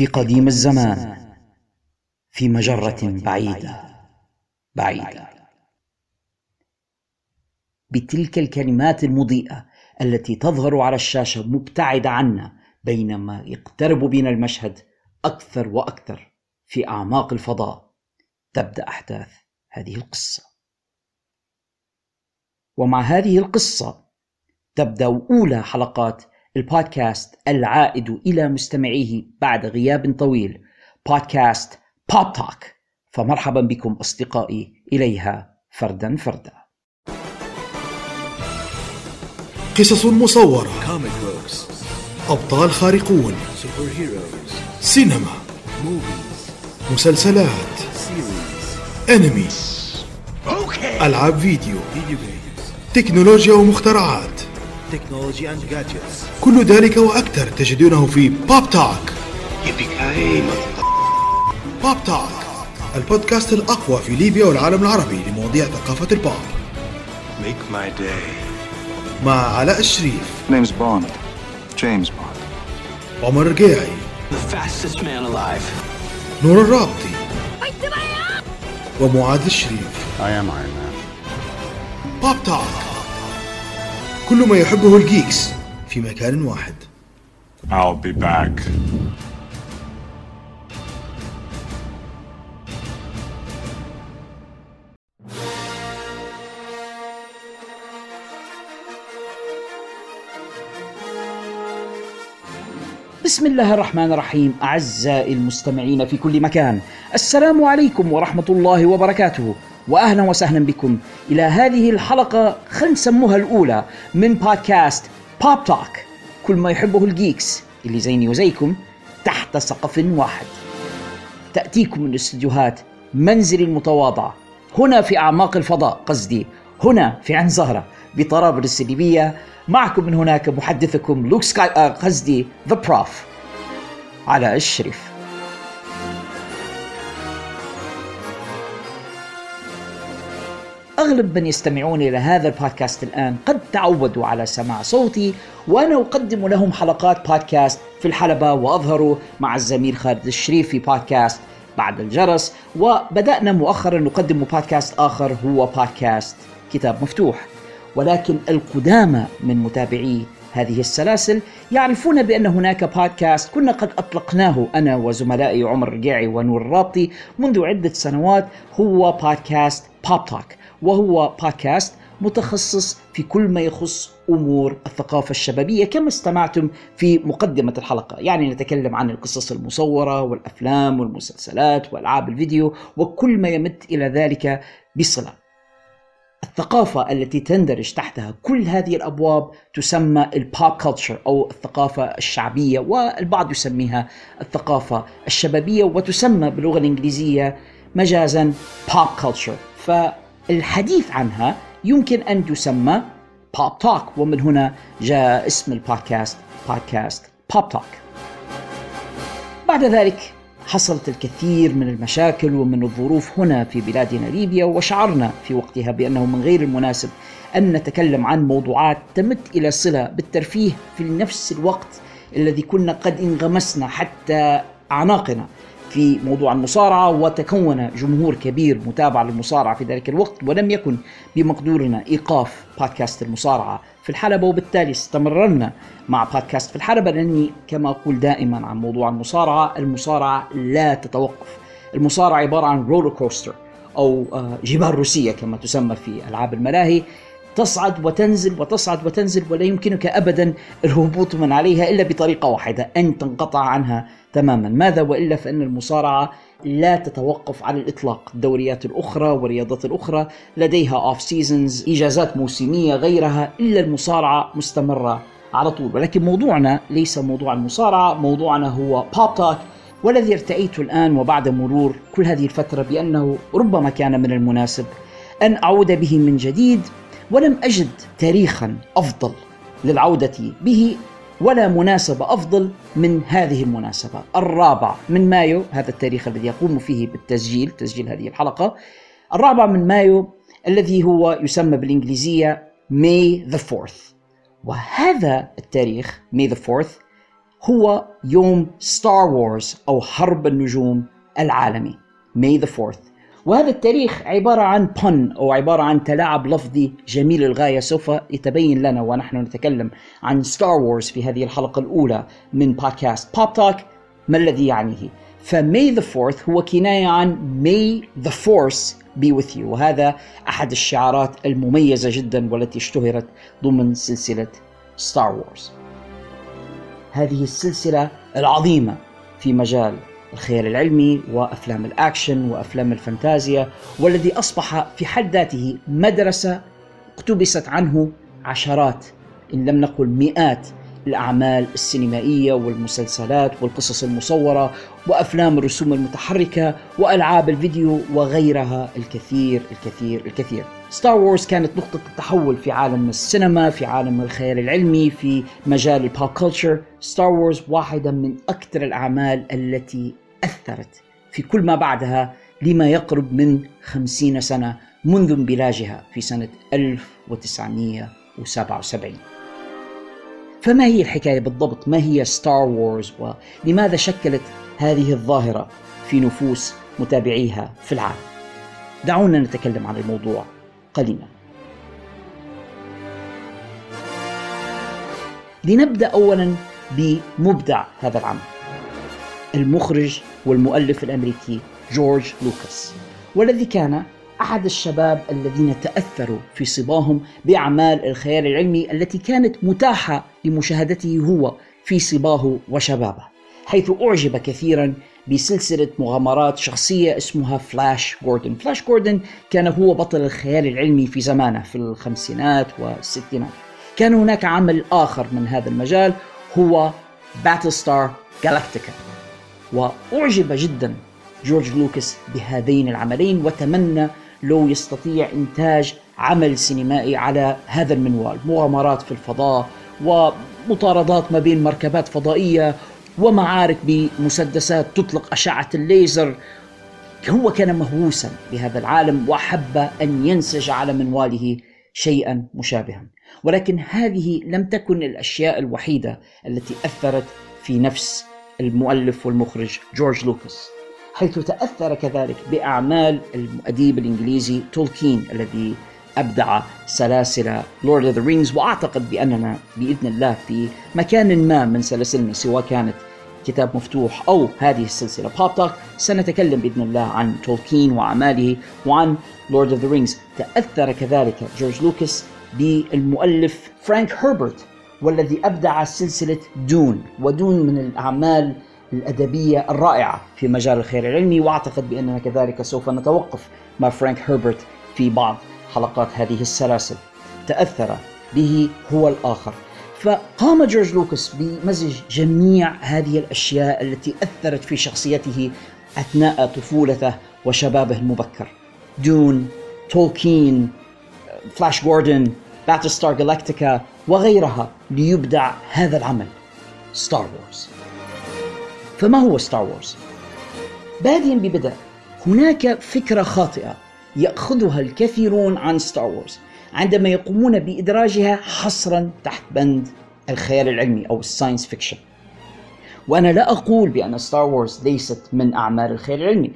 في قديم الزمان في مجرة بعيدة بعيدة. بتلك الكلمات المضيئة التي تظهر على الشاشة مبتعدة عنا بينما يقترب بنا المشهد أكثر وأكثر في أعماق الفضاء. تبدأ أحداث هذه القصة. ومع هذه القصة تبدأ أولى حلقات البودكاست العائد إلى مستمعيه بعد غياب طويل. بودكاست بوب توك فمرحبا بكم أصدقائي. إليها فردا فردا. قصص مصورة. أبطال خارقون. سينما. مسلسلات. أنمي ألعاب فيديو. تكنولوجيا ومخترعات. كل ذلك وأكثر تجدونه في Pop Talk Pop Talk البودكاست الأقوى في ليبيا والعالم العربي لمواضيع ثقافة البوب. Make my day. مع علاء الشريف. Name's Bond. James Bond. عمر الرقيعي The fastest man alive. نور الرابطي. ومعاذ الشريف. I am Iron Man. بوب توك كل ما يحبه الجيكس في مكان واحد. I'll be back. بسم الله الرحمن الرحيم أعزائي المستمعين في كل مكان. السلام عليكم ورحمة الله وبركاته. وأهلا وسهلا بكم إلى هذه الحلقة خلينا نسموها الأولى من بودكاست Pop Talk كل ما يحبه ال geeks اللي زيني وزيكم تحت سقف واحد. تأتيكم من استديوهات منزلي المتواضعة هنا في أعماق الفضاء قصدي هنا في عين زهرة بطرابلس الليبية معكم من هناك محدثكم Luke Sky آه، قصدي The Prof علاء الشريف. أغلب من يستمعون إلى هذا البودكاست الآن قد تعودوا على سماع صوتي وأنا أقدم لهم حلقات بودكاست في الحلبة وأظهر مع الزميل خالد الشريف في بودكاست بعد الجرس. وبدأنا مؤخرا نقدم بودكاست آخر هو بودكاست كتاب مفتوح. ولكن القدامى من متابعي هذه السلاسل يعرفون بأن هناك بودكاست كنا قد أطلقناه أنا وزملائي عمر الرقيعي ونور الرابطي منذ عدة سنوات هو بودكاست بوب توك وهو بودكاست متخصص في كل ما يخص أمور الثقافة الشبابية كما استمعتم في مقدمة الحلقة، يعني نتكلم عن القصص المصورة والأفلام والمسلسلات وألعاب الفيديو وكل ما يمت إلى ذلك بصلة. الثقافة التي تندرج تحتها كل هذه الأبواب تسمى ال pop culture أو الثقافة الشعبية والبعض يسميها الثقافة الشبابية وتسمى باللغة الإنجليزية مجازا pop culture فالحديث عنها يمكن أن تسمى Pop Talk ومن هنا جاء اسم البودكاست بودكاست Pop Talk بعد ذلك حصلت الكثير من المشاكل ومن الظروف هنا في بلادنا ليبيا وشعرنا في وقتها بأنه من غير المناسب أن نتكلم عن موضوعات تمت إلى صلة بالترفيه في نفس الوقت الذي كنا قد انغمسنا حتى أعناقنا. في موضوع المصارعة وتكون جمهور كبير متابع للمصارعة في ذلك الوقت ولم يكن بمقدورنا إيقاف بودكاست المصارعة في الحلبة. وبالتالي استمررنا مع بودكاست في الحلبة لأني كما أقول دائما عن موضوع المصارعة المصارعة لا تتوقف. المصارعة عبارة عن roller coaster أو آه، جبال روسية كما تسمى في ألعاب الملاهي. تصعد وتنزل وتصعد وتنزل ولا يمكنك ابدا الهبوط من عليها إلا بطريقة واحدة أن تنقطع عنها تماما، ماذا وإلا فإن المصارعة لا تتوقف على الإطلاق، الدوريات الأخرى والرياضات الأخرى لديها off seasons، إجازات موسمية غيرها إلا المصارعة مستمرة على طول، ولكن موضوعنا ليس موضوع المصارعة، موضوعنا هو Pop Talk والذي ارتأيت الآن وبعد مرور كل هذه الفترة بأنه ربما كان من المناسب أن أعود به من جديد ولم أجد تاريخا أفضل للعودة به ولا مناسبة أفضل من هذه المناسبة. الرابع من مايو هذا التاريخ الذي يقوم فيه بالتسجيل تسجيل هذه الحلقة. الرابع من مايو الذي هو يسمى بالإنجليزية May the 4th وهذا التاريخ May the 4th هو يوم Star Wars أو حرب النجوم العالمي. May the 4th وهذا التاريخ عبارة عن pun أو عبارة عن تلاعب لفظي جميل للغاية سوف يتبين لنا ونحن نتكلم عن Star Wars في هذه الحلقة الأولى من بودكاست Pop Talk ما الذي يعنيه؟ ف May the 4th هو كناية عن May the Force be with you وهذا أحد الشعارات المميزة جدا والتي اشتهرت ضمن سلسلة Star Wars هذه السلسلة العظيمة في مجال الخيال العلمي وأفلام الأكشن وأفلام الفانتازيا والذي أصبح في حد ذاته مدرسة اقتبست عنه عشرات إن لم نقل مئات الأعمال السينمائية والمسلسلات والقصص المصورة وأفلام الرسوم المتحركة وألعاب الفيديو وغيرها الكثير الكثير الكثير. Star Wars كانت نقطة التحول في عالم السينما، في عالم الخيال العلمي، في مجال ال pop culture. Star Wars واحدة من أكثر الأعمال التي أثرت في كل ما بعدها لما يقرب من خمسين سنة منذ انبلاجها في سنة 1977 فما هي الحكاية بالضبط؟ ما هي Star Wars ولماذا شكلت هذه الظاهرة في نفوس متابعيها في العالم؟ دعونا نتكلم عن الموضوع قليلا. لنبدأ أولا بمبدع هذا العمل المخرج والمؤلف الأمريكي جورج لوكاس والذي كان أحد الشباب الذين تأثروا في صباهم بأعمال الخيال العلمي التي كانت متاحة لمشاهدته هو في صباه وشبابه حيث أعجب كثيرا بسلسلة مغامرات شخصية اسمها Flash Gordon Flash Gordon كان هو بطل الخيال العلمي في زمانه في الخمسينات والستينات. كان هناك عمل آخر من هذا المجال هو Battlestar Galactica وأعجب جدا جورج لوكاس بهذين العملين وتمنى لو يستطيع إنتاج عمل سينمائي على هذا المنوال. مغامرات في الفضاء ومطاردات ما بين مركبات فضائية ومعارك بمسدسات تطلق أشعة الليزر. هو كان مهووسا بهذا العالم وأحب أن ينسج على منواله شيئا مشابها. ولكن هذه لم تكن الأشياء الوحيدة التي أثرت في نفس المؤلف والمخرج جورج لوكاس حيث تأثر كذلك بأعمال الأديب الإنجليزي تولكين الذي أبدع سلاسل Lord of the Rings وأعتقد بأننا بإذن الله في مكان ما من سلاسلنا سواء كانت كتاب مفتوح أو هذه السلسلة. Pop Talk سنتكلم بإذن الله عن تولكين وأعماله وعن Lord of the Rings تأثر كذلك جورج لوكاس بالمؤلف فرانك هربرت والذي أبدع سلسلة Dune و Dune من الأعمال الأدبية الرائعة في مجال الخيال العلمي وأعتقد بأننا كذلك سوف نتوقف مع فرانك هربرت في بعض حلقات هذه السلاسل. تأثر به هو الآخر. فقام جورج لوكاس بمزج جميع هذه الأشياء التي أثرت في شخصيته أثناء طفولته وشبابه المبكر. Dune تولكين Flash Gordon Battlestar Galactica وغيرها ليبدع هذا العمل. Star Wars فما هو Star Wars؟ بادئا ببدء هناك فكرة خاطئة يأخذها الكثيرون عن Star Wars عندما يقومون بإدراجها حصرا تحت بند الخيال العلمي أو ال science fiction وأنا لا أقول بأن Star Wars ليست من أعمال الخيال العلمي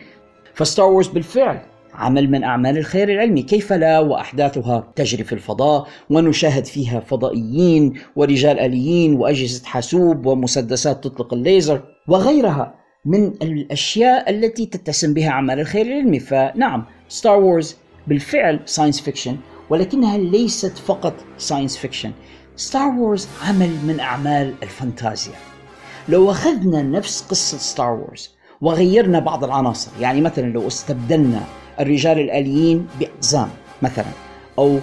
ف Star Wars بالفعل عمل من أعمال الخيال العلمي. كيف لا؟ وأحداثها تجري في الفضاء ونشاهد فيها فضائيين ورجال آليين وأجهزة حاسوب ومسدسات تطلق الليزر وغيرها من الأشياء التي تتسم بها أعمال الخيال العلمي. فنعم Star Wars بالفعل science fiction ولكنها ليست فقط science fiction Star Wars عمل من أعمال الفانتازيا. لو أخذنا نفس قصة Star Wars وغيرنا بعض العناصر يعني مثلا لو استبدلنا الرجال الآليين بأقزام مثلا أو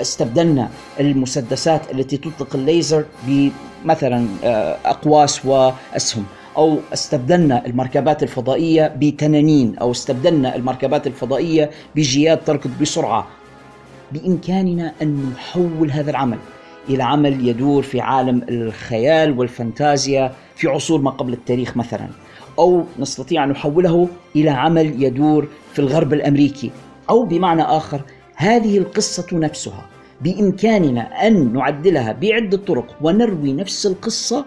استبدلنا المسدسات التي تطلق الليزر بمثلا آه، أقواس وأسهم أو استبدلنا المركبات الفضائية بتنانين أو استبدلنا المركبات الفضائية بجياد تركض بسرعة. بإمكاننا أن نحول هذا العمل إلى عمل يدور في عالم الخيال والفانتازيا في عصور ما قبل التاريخ مثلا. أو نستطيع أن نحوله إلى عمل يدور في الغرب الأمريكي. أو بمعنى آخر هذه القصة نفسها بإمكاننا أن نعدلها بعدة طرق ونروي نفس القصة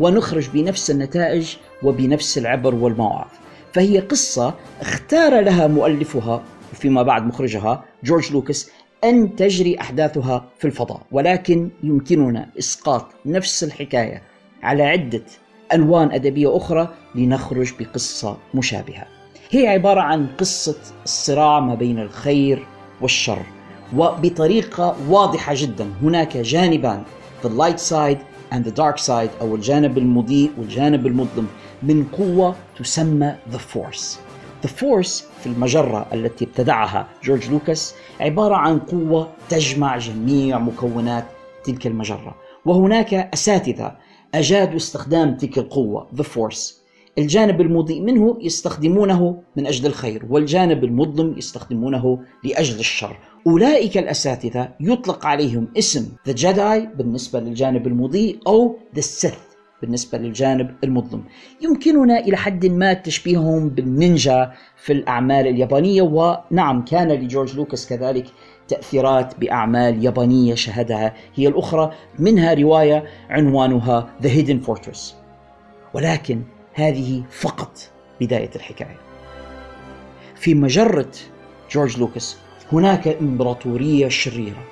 ونخرج بنفس النتائج وبنفس العبر والمواعظ فهي قصة اختار لها مؤلفها وفيما بعد مخرجها جورج لوكاس أن تجري أحداثها في الفضاء ولكن يمكننا إسقاط نفس الحكاية على عدة ألوان أدبية أخرى لنخرج بقصة مشابهة. هي عبارة عن قصة الصراع ما بين الخير والشر وبطريقة واضحة جدا. هناك جانبان the light side and the dark side أو الجانب المضيء والجانب المظلم من قوة تسمى the force. The Force في المجرة التي ابتدعها جورج لوكاس عبارة عن قوة تجمع جميع مكونات تلك المجرة. وهناك أساتذة أجادوا استخدام تلك القوة The Force. الجانب المضيء منه يستخدمونه من أجل الخير والجانب المظلم يستخدمونه لأجل الشر. أولئك الأساتذة يطلق عليهم اسم The Jedi بالنسبة للجانب المضيء أو The Sith. بالنسبة للجانب المظلم. يمكننا إلى حد ما تشبيههم بالنينجا في الأعمال اليابانية ونعم كان لجورج لوكاس كذلك تأثيرات بأعمال يابانية شهدها. هي الأخرى منها رواية عنوانها The Hidden Fortress. ولكن هذه فقط بداية الحكاية. في مجرة جورج لوكاس هناك إمبراطورية شريرة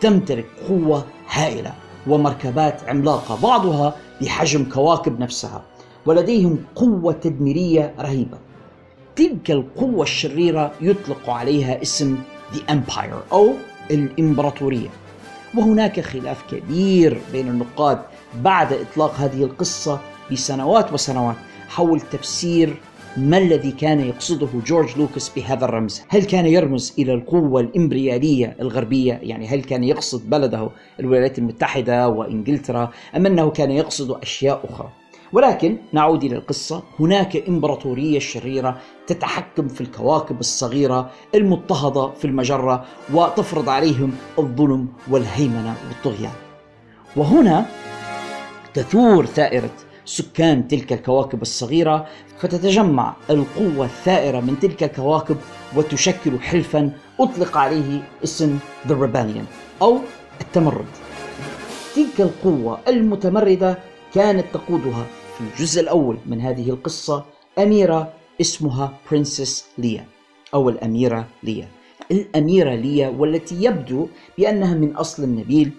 تمتلك قوة هائلة. ومركبات عملاقة بعضها بحجم كواكب نفسها ولديهم قوة تدميرية رهيبة. تلك القوة الشريرة يطلق عليها اسم The Empire أو الإمبراطورية. وهناك خلاف كبير بين النقاد بعد إطلاق هذه القصة بسنوات وسنوات حول تفسير ما الذي كان يقصده جورج لوكاس بهذا الرمز؟ هل كان يرمز إلى القوة الإمبريالية الغربية؟ يعني هل كان يقصد بلده الولايات المتحدة وإنجلترا أم أنه كان يقصد أشياء أخرى؟ ولكن نعود إلى القصة، هناك إمبراطورية شريرة تتحكم في الكواكب الصغيرة المضطهدة في المجرة وتفرض عليهم الظلم والهيمنة والطغيان. وهنا تثور ثائرة سكان تلك الكواكب الصغيرة فتتجمع القوة الثائرة من تلك الكواكب وتشكل حلفا أطلق عليه اسم The Rebellion أو التمرد. تلك القوة المتمردة كانت تقودها في الجزء الأول من هذه القصة أميرة اسمها برنسس ليا أو الأميرة ليا الأميرة ليا والتي يبدو بأنها من أصل نبيل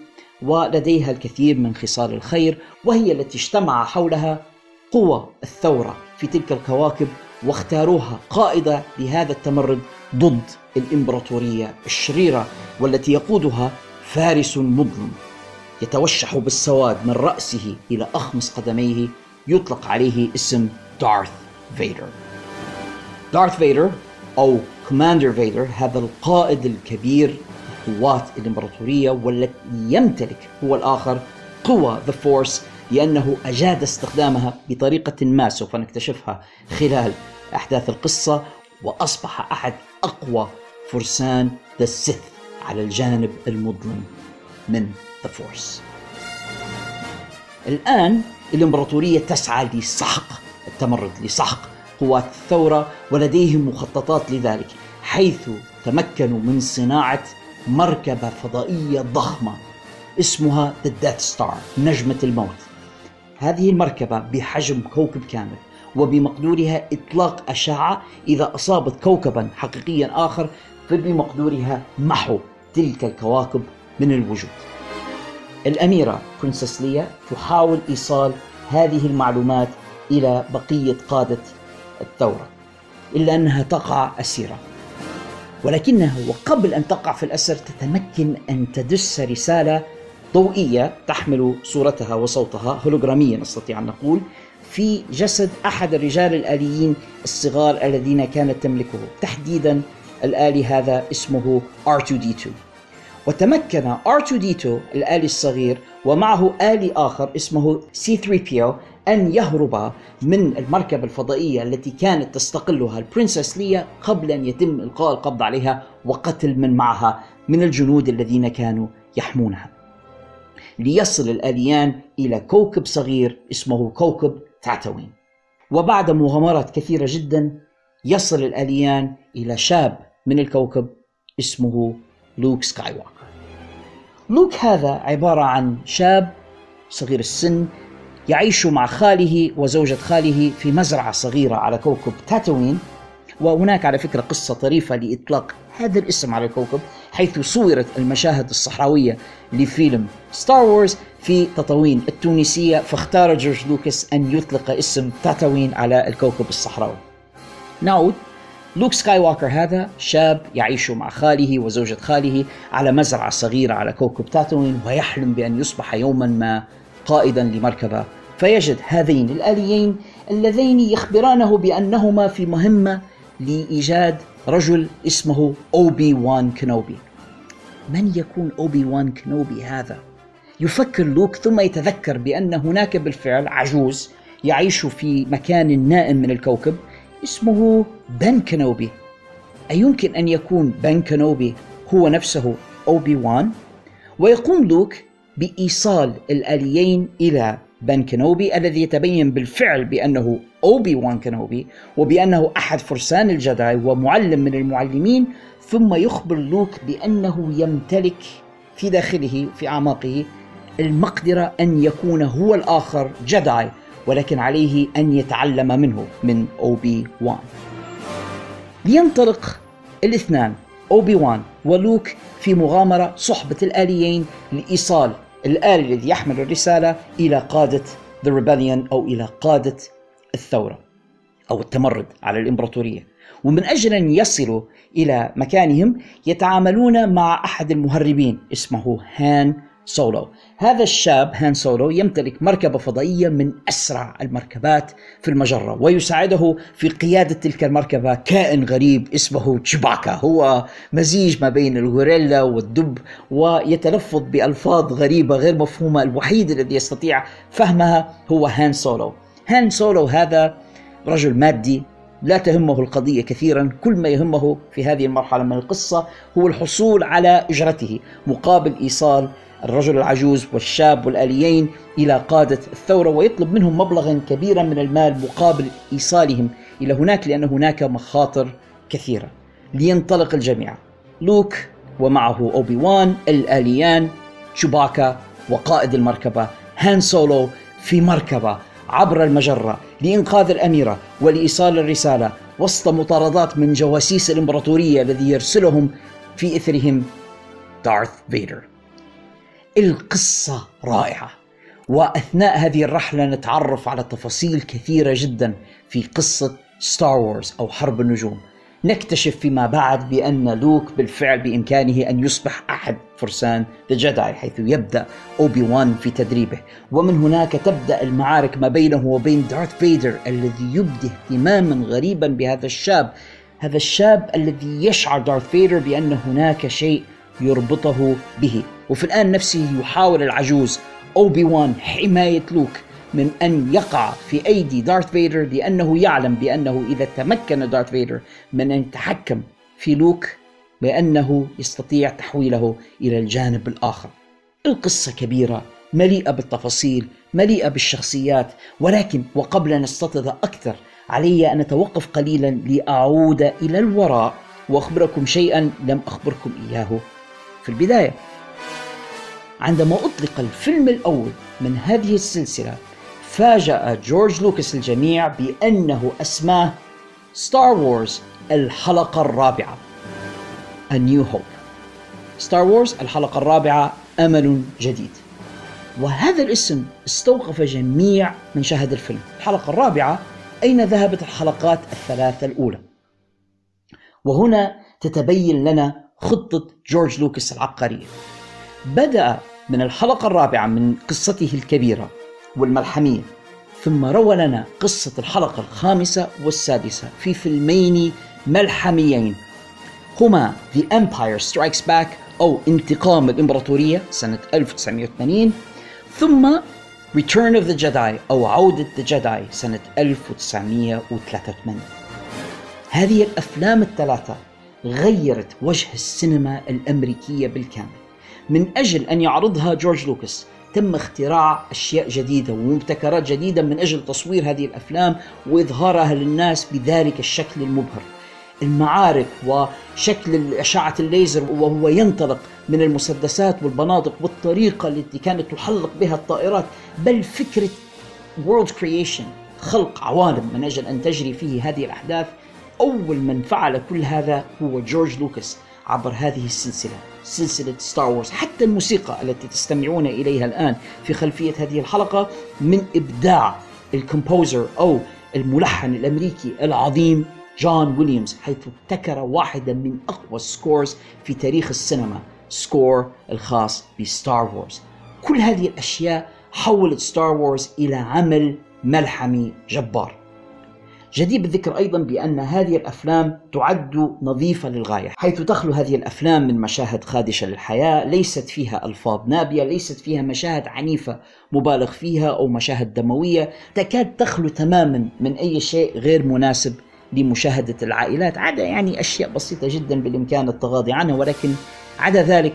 ولديها الكثير من خصال الخير وهي التي اجتمع حولها قوى الثورة في تلك الكواكب واختاروها قائدة لهذا التمرد ضد الإمبراطورية الشريرة والتي يقودها فارس مظلم يتوشح بالسواد من رأسه إلى أخمص قدميه يطلق عليه اسم دارث فيدر. دارث فيدر أو commander فيدر هذا القائد الكبير قوات الإمبراطورية والتي يمتلك هو الآخر قوى the Force لأنه أجاد استخدامها بطريقة ما سوف نكتشفها خلال أحداث القصة وأصبح أحد أقوى فرسان the Sith على الجانب المظلم من the Force الآن الإمبراطورية تسعى لسحق التمرد لسحق قوات الثورة ولديهم مخططات لذلك حيث تمكنوا من صناعة مركبة فضائية ضخمة اسمها The Death Star نجمة الموت. هذه المركبة بحجم كوكب كامل وبمقدورها إطلاق أشعة إذا أصابت كوكبا حقيقيا آخر فبمقدورها محو تلك الكواكب من الوجود. الأميرة برنسس ليا تحاول إيصال هذه المعلومات إلى بقية قادة الثورة إلا أنها تقع أسيرة. ولكنها وقبل أن تقع في الأسر تتمكن أن تدس رسالة ضوئية تحمل صورتها وصوتها هولوغراميا نستطيع أن نقول في جسد أحد الرجال الآليين الصغار الذين كانت تملكه. تحديدا الآلي هذا اسمه R2D2 وتمكن R2D2 الآلي الصغير ومعه آلي آخر اسمه C3PO أن يهرب من المركبة الفضائية التي كانت تستقلها البرنسس ليا قبل أن يتم إلقاء القبض عليها وقتل من معها من الجنود الذين كانوا يحمونها. ليصل الآليان إلى كوكب صغير اسمه كوكب تاتوين وبعد مغامرات كثيرة جدا يصل الآليان إلى شاب من الكوكب اسمه لوك سكاي ووكر لوك هذا عبارة عن شاب صغير السن يعيش مع خاله وزوجة خاله في مزرعة صغيرة على كوكب تاتوين. وهناك على فكرة قصة طريفة لإطلاق هذا الاسم على الكوكب حيث صورت المشاهد الصحراوية لفيلم Star Wars في تطاوين التونسية فاختار جورج لوكاس أن يطلق اسم تاتوين على الكوكب الصحراوي. نعود لوك سكاي ووكر هذا شاب يعيش مع خاله وزوجة خاله على مزرعة صغيرة على كوكب تاتوين ويحلم بأن يصبح يوما ما قائدا لمركبة فيجد هذين الآليين اللذين يخبرانه بأنهما في مهمة لإيجاد رجل اسمه أوبي وان كنوبي من يكون أوبي وان كنوبي هذا؟ يفكر لوك ثم يتذكر بأن هناك بالفعل عجوز يعيش في مكان نائم من الكوكب اسمه بن كنوبي أيمكن أن يكون بن كنوبي هو نفسه أوبي وان؟ ويقوم لوك بإيصال الآليين إلى بن كنوبي الذي يتبين بالفعل بأنه أوبي وان كنوبي وبأنه أحد فرسان الجداي ومعلم من المعلمين ثم يخبر لوك بأنه يمتلك في داخله في أعماقه المقدرة أن يكون هو الآخر جداي ولكن عليه أن يتعلم منه من أوبي وان. لينطلق الاثنان أوبي وان ولوك في مغامرة صحبة الآليين لإيصال الآلي الذي يحمل الرسالة إلى قادة The Rebellion أو إلى قادة الثورة أو التمرد على الإمبراطورية. ومن أجل أن يصلوا إلى مكانهم يتعاملون مع أحد المهربين اسمه هان سولو. هذا الشاب هان سولو يمتلك مركبة فضائية من أسرع المركبات في المجرة ويساعده في قيادة تلك المركبة كائن غريب اسمه تشباكا هو مزيج ما بين الغوريلا والدب ويتلفظ بألفاظ غريبة غير مفهومة. الوحيد الذي يستطيع فهمها هو هان سولو. هان سولو هذا رجل مادي لا تهمه القضية كثيرا. كل ما يهمه في هذه المرحلة من القصة هو الحصول على أجرته مقابل إيصال الرجل العجوز والشاب والآليين إلى قادة الثورة ويطلب منهم مبلغا كبيرا من المال مقابل إيصالهم إلى هناك لأن هناك مخاطر كثيرة. لينطلق الجميع. لوك ومعه أوبي وان الآليان شوباكا وقائد المركبة هان سولو في مركبة عبر المجرة لإنقاذ الأميرة ولإيصال الرسالة وسط مطاردات من جواسيس الإمبراطورية الذي يرسلهم في إثرهم دارث فيدر. القصة رائعة. وأثناء هذه الرحلة نتعرف على تفاصيل كثيرة جدا في قصة Star Wars أو حرب النجوم. نكتشف فيما بعد بأن لوك بالفعل بإمكانه أن يصبح أحد فرسان the Jedi حيث يبدأ أوبي وان في تدريبه. ومن هناك تبدأ المعارك ما بينه وبين دارث فيدر الذي يبدي اهتماما غريبا بهذا الشاب. هذا الشاب الذي يشعر دارث فيدر بأن هناك شيء يربطه به. وفي الآن نفسه يحاول العجوز أوبي وان حماية لوك من أن يقع في أيدي دارث فيدر لأنه يعلم بأنه إذا تمكن دارث فيدر من أن يتحكم في لوك بأنه يستطيع تحويله إلى الجانب الآخر. القصة كبيرة مليئة بالتفاصيل مليئة بالشخصيات ولكن وقبل أن نستطرد أكثر علي أن أتوقف قليلا لأعود إلى الوراء وأخبركم شيئا لم أخبركم إياه. في البداية عندما أطلق الفيلم الأول من هذه السلسلة فاجأ جورج لوكاس الجميع بأنه أسماه Star Wars الحلقة الرابعة A New Hope. Star Wars الحلقة الرابعة أمل جديد. وهذا الاسم استوقف جميع من شاهد الفيلم. الحلقة الرابعة أين ذهبت الحلقات الثلاثة الأولى؟ وهنا تتبين لنا خطة جورج لوكاس العبقرية بدأ من الحلقة الرابعة من قصته الكبيرة والملحمية ثم روى لنا قصة الحلقة الخامسة والسادسة في فيلمين ملحميين هما The Empire Strikes Back أو انتقام الإمبراطورية سنة 1980 ثم Return of the Jedi أو عودة the Jedi سنة 1983 هذه الأفلام الثلاثة غيرت وجه السينما الأمريكية بالكامل. من أجل أن يعرضها جورج لوكاس تم اختراع أشياء جديدة ومبتكرات جديدة من أجل تصوير هذه الأفلام وإظهارها للناس بذلك الشكل المبهر. المعارك وشكل أشعة الليزر وهو ينطلق من المسدسات والبنادق والطريقة التي كانت تحلق بها الطائرات بل فكرة world creation خلق عوالم من أجل أن تجري فيه هذه الأحداث. أول من فعل كل هذا هو جورج لوكاس عبر هذه السلسلة. سلسلة Star Wars حتى الموسيقى التي تستمعون إليها الآن في خلفية هذه الحلقة من إبداع ال composer أو الملحن الأمريكي العظيم جون ويليامز حيث ابتكر واحدا من أقوى ال scores في تاريخ السينما score الخاص ب Star Wars كل هذه الأشياء حولت Star Wars إلى عمل ملحمي جبار. جدير بالذكر أيضا بأن هذه الأفلام تعد نظيفة للغاية، حيث تخلو هذه الأفلام من مشاهد خادشة للحياة، ليست فيها ألفاظ نابية، ليست فيها مشاهد عنيفة مبالغ فيها أو مشاهد دموية، تكاد تخلو تماما من أي شيء غير مناسب لمشاهدة العائلات، عدا يعني أشياء بسيطة جدا بالإمكان التغاضي عنها ولكن عدا ذلك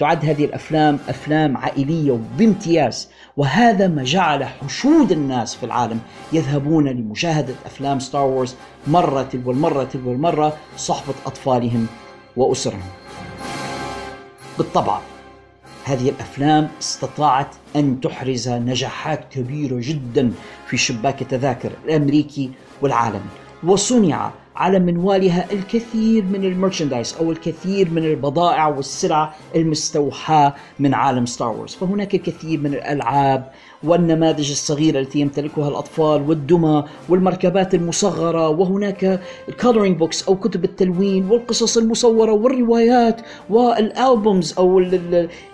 تعد هذه الأفلام أفلام عائلية وبامتياز وهذا ما جعل حشود الناس في العالم يذهبون لمشاهدة أفلام Star Wars مرة تلو المرة تلو المرة صحبة أطفالهم وأسرهم. بالطبع هذه الأفلام استطاعت أن تحرز نجاحات كبيرة جدا في شباك التذاكر الأمريكي والعالمي وصنع على منوالها الكثير من ال merchandise أو الكثير من البضائع والسلع المستوحاة من عالم Star Wars، فهناك الكثير من الألعاب والنماذج الصغيرة التي يمتلكها الأطفال والدمى والمركبات المصغرة وهناك ال coloring books أو كتب التلوين والقصص المصورة والروايات وال albums أو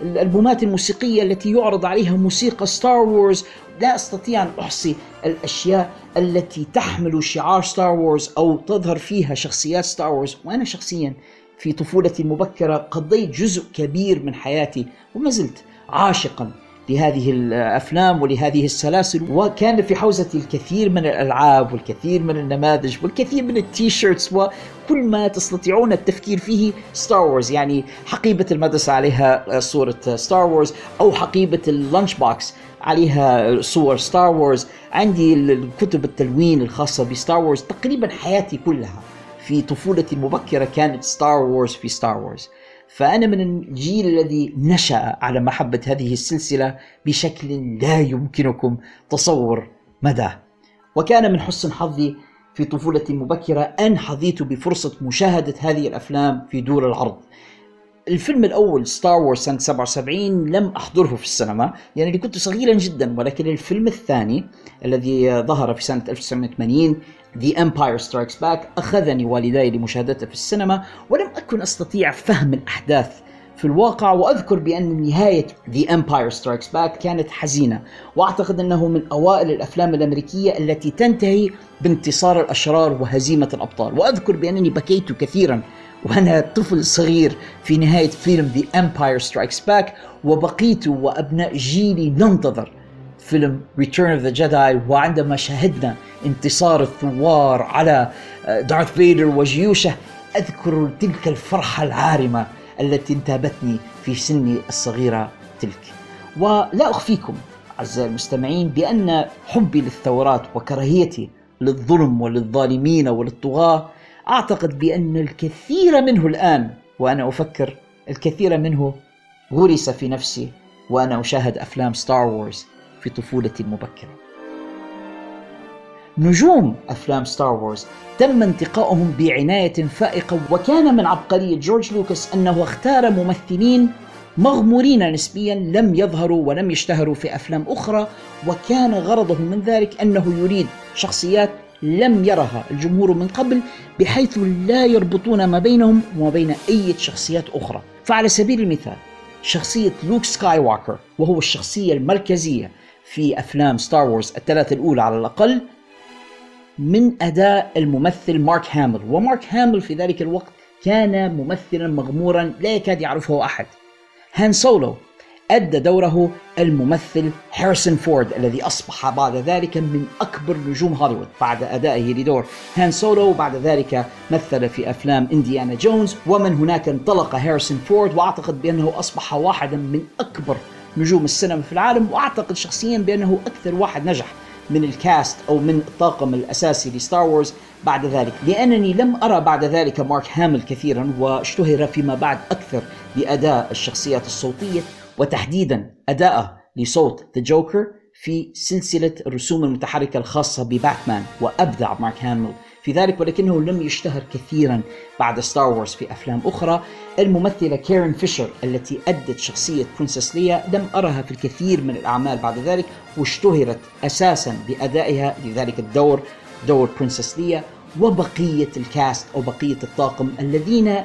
الألبومات الموسيقية التي يعرض عليها موسيقى Star Wars لا أستطيع أن أحصي الأشياء التي تحمل شعار Star Wars أو تظهر فيها شخصيات Star Wars وأنا شخصيا في طفولتي المبكرة قضيت جزء كبير من حياتي وما زلت عاشقا. لهذه الأفلام ولهذه السلاسل وكان في حوزتي الكثير من الألعاب والكثير من النماذج والكثير من ال T-shirts وكل ما تستطيعون التفكير فيه Star Wars يعني حقيبة المدرسة عليها صورة Star Wars أو حقيبة ال lunch box عليها صور Star Wars عندي كتب التلوين الخاصة ب Star Wars تقريبا حياتي كلها في طفولتي المبكرة كانت Star Wars في Star Wars فأنا من الجيل الذي نشأ على محبة هذه السلسلة بشكل لا يمكنكم تصور مداه وكان من حسن حظي في طفولتي المبكرة أن حظيت بفرصة مشاهدة هذه الأفلام في دور العرض. الفيلم الأول Star Wars سنة 77 لم أحضره في السينما يعني كنت صغيرا جدا ولكن الفيلم الثاني الذي ظهر في سنة 1980 The Empire Strikes Back أخذني والداي لمشاهدته في السينما ولم أكن أستطيع فهم الأحداث في الواقع وأذكر بأن نهاية The Empire Strikes Back كانت حزينة وأعتقد أنه من أوائل الأفلام الأمريكية التي تنتهي بانتصار الأشرار وهزيمة الأبطال وأذكر بأنني بكيت كثيرا وأنا طفل صغير في نهاية فيلم The Empire Strikes Back وبقيت وأبناء جيلي ننتظر فيلم Return of the Jedi وعندما شاهدنا انتصار الثوار على دارث فيدر وجيوشه أذكر تلك الفرحة العارمة التي انتابتني في سني الصغيرة تلك. ولا أخفيكم أعزائي المستمعين بأن حبي للثورات وكراهيتي للظلم وللظالمين وللطغاة أعتقد بأن الكثير منه الآن وأنا أفكر الكثير منه غرس في نفسي وأنا أشاهد أفلام Star Wars في طفولتي المبكرة. نجوم أفلام Star Wars تم انتقائهم بعناية فائقة وكان من عبقريه جورج لوكاس أنه اختار ممثلين مغمورين نسبيا لم يظهروا ولم يشتهروا في أفلام أخرى وكان غرضه من ذلك أنه يريد شخصيات لم يرها الجمهور من قبل بحيث لا يربطون ما بينهم وما بين أي شخصيات أخرى. فعلى سبيل المثال شخصية لوك سكاي واكر وهو الشخصية المركزية في أفلام Star Wars الثلاثة الأولى على الأقل من أداء الممثل مارك هامل. ومارك هامل في ذلك الوقت كان ممثلا مغمورا لا يكاد يعرفه أحد. هان سولو أدى دوره الممثل هاريسون فورد الذي أصبح بعد ذلك من أكبر نجوم هوليوود. بعد أدائه لدور هان سولو وبعد ذلك مثل في أفلام إنديانا جونز ومن هناك انطلق هاريسون فورد وأعتقد بأنه أصبح واحدا من أكبر نجوم السينما في العالم وأعتقد شخصيا بأنه أكثر واحد نجح من ال cast أو من الطاقم الأساسي ل Star Wars بعد ذلك. لأنني لم أرى بعد ذلك مارك هامل كثيرا واشتهر فيما بعد أكثر بأداء الشخصيات الصوتية وتحديدا أداءه لصوت The Joker في سلسلة الرسوم المتحركة الخاصة بباتمان وأبدع مارك هاميل في ذلك ولكنه لم يشتهر كثيرا بعد Star Wars في أفلام أخرى. الممثلة كاري فيشر التي أدت شخصية Princess Leia لم أرها في الكثير من الأعمال بعد ذلك واشتهرت أساسا بأدائها لذلك الدور دور Princess Leia وبقية ال cast أو بقية الطاقم الذين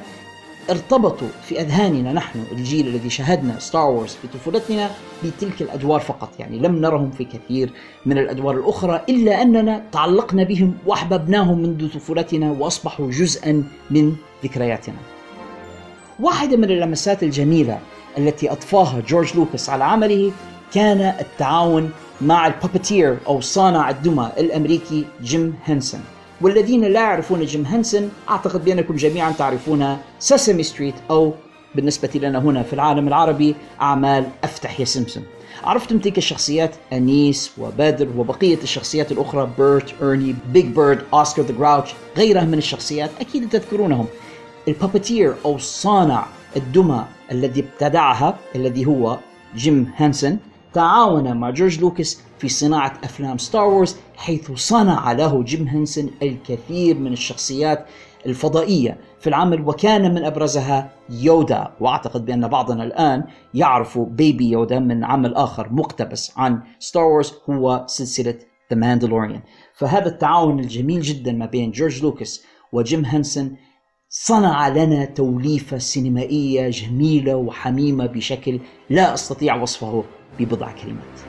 ارتبطوا في أذهاننا نحن الجيل الذي شاهدنا Star Wars في طفولتنا بتلك الأدوار فقط، يعني لم نرهم في كثير من الأدوار الأخرى إلا أننا تعلقنا بهم وأحببناهم منذ طفولتنا وأصبحوا جزءا من ذكرياتنا. واحدة من اللمسات الجميلة التي أضفاها جورج لوكاس على عمله كان التعاون مع ال puppeteer أو صانع الدمى الأمريكي جيم هنسون. والذين لا يعرفون جيم هنسن أعتقد بأنكم جميعا تعرفون Sesame Street أو بالنسبة لنا هنا في العالم العربي أعمال أفتح يا سمسم عرفتم تلك الشخصيات؟ أنيس وبدر وبقية الشخصيات الأخرى Bert Ernie Big Bird Oscar the Grouch غيرها من الشخصيات أكيد تذكرونهم. ال puppeteer أو صانع الدمى الذي ابتدعها الذي هو جيم هانسون تعاون مع جورج لوكاس في صناعة أفلام Star Wars حيث صنع له جيم هنسون الكثير من الشخصيات الفضائية في العمل وكان من أبرزها يودا. وأعتقد بأن بعضنا الآن يعرف Baby Yoda من عمل آخر مقتبس عن Star Wars هو سلسلة The Mandalorian فهذا التعاون الجميل جدا ما بين جورج لوكاس وجيم هنسون صنع لنا توليفة سينمائية جميلة وحميمة بشكل لا أستطيع وصفه ببضع كلمات.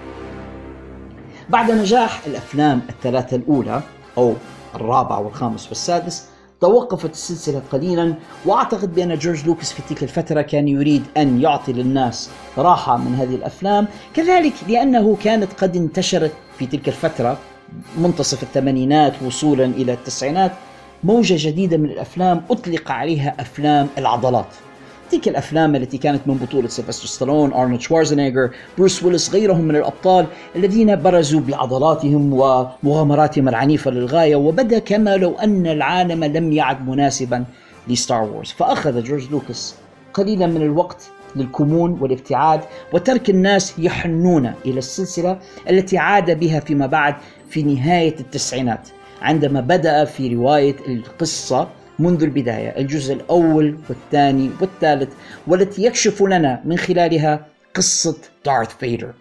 بعد نجاح الأفلام الثلاثة الأولى أو الرابع والخامس والسادس توقفت السلسلة قليلا وأعتقد بأن جورج لوكاس في تلك الفترة كان يريد أن يعطي للناس راحة من هذه الأفلام كذلك لأنه كانت قد انتشرت في تلك الفترة منتصف الثمانينات وصولا إلى التسعينات موجة جديدة من الأفلام أطلق عليها أفلام العضلات. تلك الأفلام التي كانت من بطولة سيلفستر ستالون، أرنولد شوارزنيجر، بروس ويلس، غيرهم من الأبطال الذين برزوا بعضلاتهم ومغامراتهم العنيفة للغاية وبدأ كما لو أن العالم لم يعد مناسبا ل Star Wars، فأخذ جورج لوكاس قليلا من الوقت للكمون والابتعاد وترك الناس يحنون إلى السلسلة التي عاد بها فيما بعد في نهاية التسعينات عندما بدأ في رواية القصة منذ البداية الجزء الأول والثاني والثالث والتي يكشف لنا من خلالها قصة دارث فيدر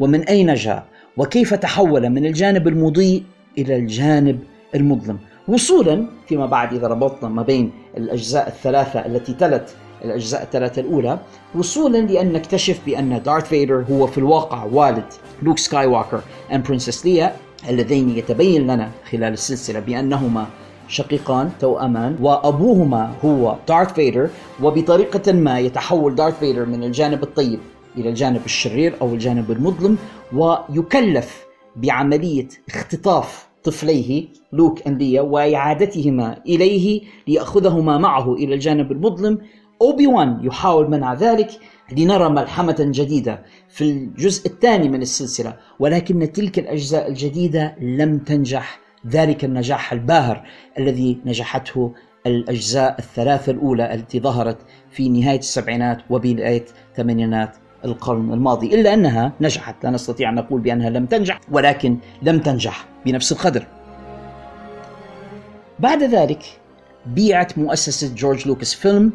ومن أين جاء؟ وكيف تحول من الجانب المضيء إلى الجانب المظلم؟ وصولا فيما بعد إذا ربطنا ما بين الأجزاء الثلاثة التي تلت الأجزاء الثلاثة الأولى وصولا لأن نكتشف بأن دارث فيدر هو في الواقع والد لوك سكاي ووكر and Princess Leia اللذين يتبين لنا خلال السلسلة بأنهما شقيقان توأمان وأبوهما هو دارث فيدر وبطريقة ما يتحول دارث فيدر من الجانب الطيب إلى الجانب الشرير أو الجانب المظلم ويكلف بعملية اختطاف طفليه لوك أنديا وإعادتهما إليه ليأخذهما معه إلى الجانب المظلم. أوبي وان يحاول منع ذلك لنرى ملحمة جديدة في الجزء الثاني من السلسلة ولكن تلك الأجزاء الجديدة لم تنجح ذلك النجاح الباهر الذي نجحته الأجزاء الثلاثة الأولى التي ظهرت في نهاية السبعينات وبداية الثمانينات القرن الماضي. إلا أنها نجحت لا نستطيع أن نقول بأنها لم تنجح ولكن لم تنجح بنفس القدر. بعد ذلك بيعت مؤسسة جورج لوكاس فيلم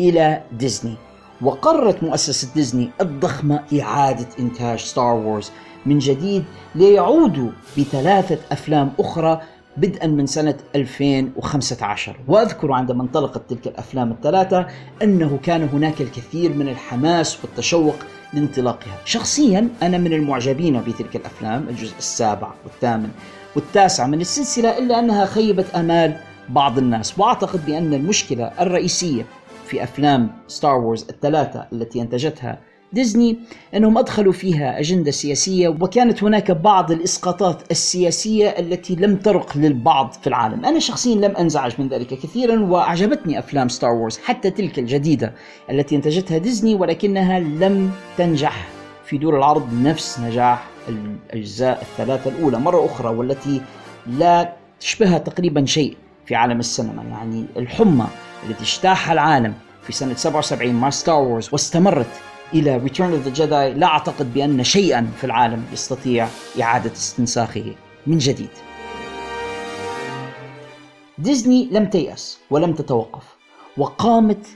إلى ديزني وقررت مؤسسة ديزني الضخمة إعادة إنتاج Star Wars. من جديد ليعودوا بثلاثة أفلام أخرى بدءا من سنة 2015 وأذكر عندما انطلقت تلك الأفلام الثلاثة أنه كان هناك الكثير من الحماس والتشوق لانطلاقها. شخصيا أنا من المعجبين بتلك الأفلام الجزء السابع والثامن والتاسع من السلسلة إلا أنها خيبت أمال بعض الناس. وأعتقد بأن المشكلة الرئيسية في أفلام Star Wars الثلاثة التي أنتجتها ديزني أنهم أدخلوا فيها أجندة سياسية وكانت هناك بعض الإسقاطات السياسية التي لم ترق للبعض في العالم. أنا شخصيا لم أنزعج من ذلك كثيرا وأعجبتني أفلام Star Wars حتى تلك الجديدة التي انتجتها ديزني ولكنها لم تنجح في دور العرض نفس نجاح الأجزاء الثلاثة الأولى. مرة أخرى والتي لا تشبهها تقريبا شيء في عالم السينما يعني الحمى التي اجتاحها العالم في سنة 77 مع Star Wars واستمرت إلى Return of the Jedi. لا أعتقد بأن شيئا في العالم يستطيع إعادة استنساخه من جديد. ديزني لم تيأس ولم تتوقف وقامت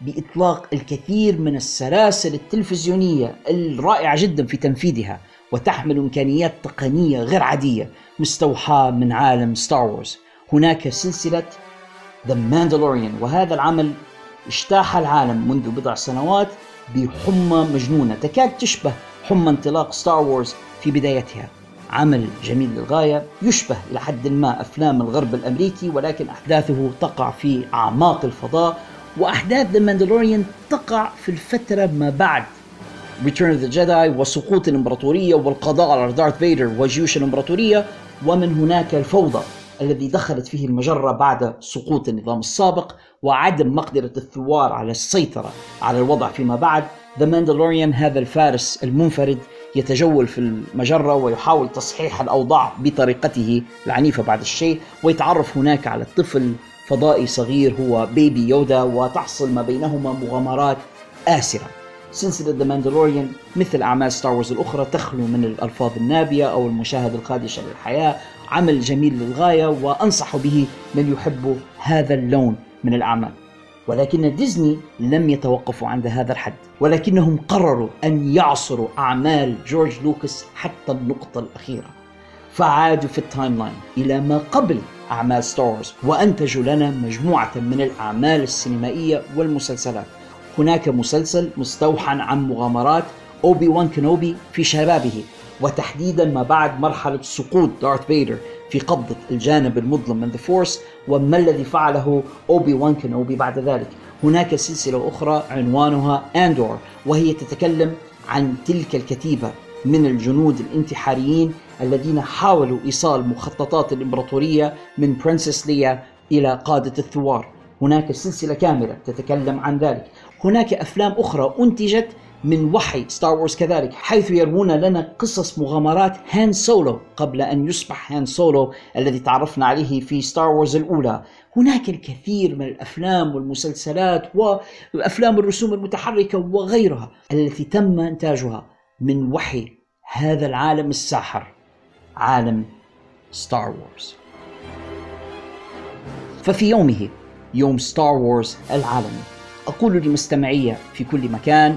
بإطلاق الكثير من السلاسل التلفزيونية الرائعة جدا في تنفيذها وتحمل إمكانيات تقنية غير عادية مستوحاة من عالم Star Wars هناك سلسلة The Mandalorian وهذا العمل اجتاح العالم منذ بضع سنوات بحمى مجنونة. تكاد تشبه حمى انطلاق Star Wars في بدايتها. عمل جميل للغاية يشبه إلى حد ما أفلام الغرب الأمريكي ولكن أحداثه تقع في أعماق الفضاء وأحداث The Mandalorian تقع في الفترة ما بعد. Return of the Jedi وسقوط الإمبراطورية والقضاء على دارث فيدر وجيوش الإمبراطورية ومن هناك الفوضى. الذي دخلت فيه المجرة بعد سقوط النظام السابق وعدم مقدرة الثوار على السيطرة على الوضع فيما بعد. The Mandalorian هذا الفارس المنفرد يتجول في المجرة ويحاول تصحيح الأوضاع بطريقته العنيفة بعض الشيء ويتعرف هناك على طفل فضائي صغير هو Baby Yoda وتحصل ما بينهما مغامرات آسرة. سلسلة The Mandalorian مثل أعمال Star Wars الأخرى تخلو من الألفاظ النابية أو المشاهد الخادشة للحياء عمل جميل للغاية وأنصح به من يحب هذا اللون من الأعمال. ولكن ديزني لم يتوقفوا عند هذا الحد ولكنهم قرروا أن يعصروا أعمال جورج لوكاس حتى النقطة الأخيرة. فعادوا في ال timeline إلى ما قبل أعمال Star Wars وأنتجوا لنا مجموعة من الأعمال السينمائية والمسلسلات. هناك مسلسل مستوحى عن مغامرات أوبي وان كنوبي في شبابه. وتحديدا ما بعد مرحلة سقوط دارث فيدر في قبضة الجانب المظلم من the Force وما الذي فعله أوبي وان كنوبي بعد ذلك. هناك سلسلة أخرى عنوانها أندور وهي تتكلم عن تلك الكتيبة من الجنود الانتحاريين الذين حاولوا إيصال مخططات الإمبراطورية من Princess ليا إلى قادة الثوار. هناك سلسلة كاملة تتكلم عن ذلك. هناك أفلام أخرى أنتجت من وحي Star Wars كذلك حيث يروون لنا قصص مغامرات هان سولو قبل أن يصبح هان سولو الذي تعرفنا عليه في Star Wars الأولى. هناك الكثير من الأفلام والمسلسلات وأفلام الرسوم المتحركة وغيرها التي تم إنتاجها من وحي هذا العالم الساحر عالم Star Wars ففي يومه يوم Star Wars العالمي أقول لمستمعي في كل مكان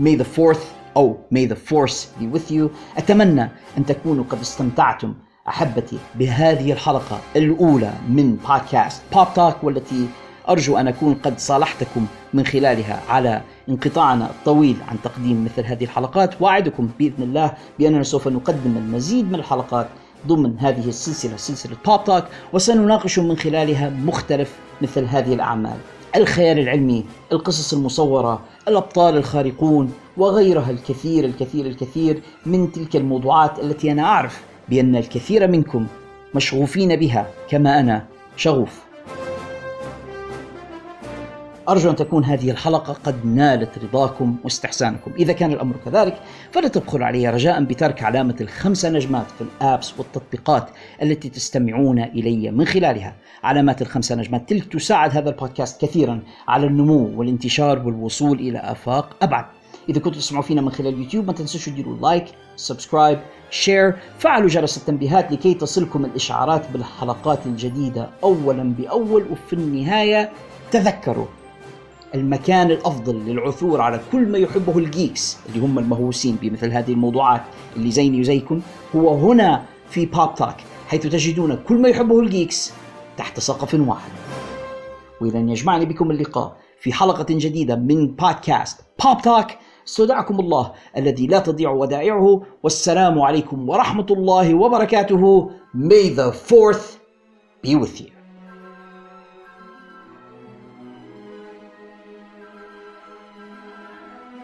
May the 4th أو May the Force be with you. أتمنى أن تكونوا قد استمتعتم أحبتي بهذه الحلقة الأولى من بودكاست بوب توك والتي أرجو أن أكون قد صالحتكم من خلالها على انقطاعنا الطويل عن تقديم مثل هذه الحلقات. وأعدكم بإذن الله بأننا سوف نقدم المزيد من الحلقات ضمن هذه السلسلة سلسلة بوب توك وسنناقش من خلالها مختلف مثل هذه الأعمال. الخيال العلمي القصص المصورة الأبطال الخارقون وغيرها الكثير الكثير الكثير من تلك الموضوعات التي أنا أعرف بأن الكثير منكم مشغوفين بها كما أنا شغوف. أرجو أن تكون هذه الحلقة قد نالت رضاكم واستحسانكم. إذا كان الأمر كذلك فلا تبخل علي رجاء بترك علامة الخمسة نجمات في الآبس والتطبيقات التي تستمعون إلي من خلالها. علامات الخمسة نجمات تلك تساعد هذا البودكاست كثيرا على النمو والانتشار والوصول إلى آفاق أبعد. إذا كنتوا تسمعوا فينا من خلال اليوتيوب ما تنسوش تديروا لايك subscribe share فعلوا جرس التنبيهات لكي تصلكم الإشعارات بالحلقات الجديدة أولا بأول وفي النهاية تذكروا. المكان الأفضل للعثور على كل ما يحبه ال geeks اللي هم المهووسين بمثل هذه الموضوعات اللي زيني وزيكم هو هنا في بوب توك حيث تجدون كل ما يحبه ال geeks تحت سقف واحد. والى ان يجمعني بكم اللقاء في حلقة جديدة من بودكاست بوب توك استودعكم الله الذي لا تضيع ودائعه والسلام عليكم ورحمة الله وبركاته. May the fourth be with you.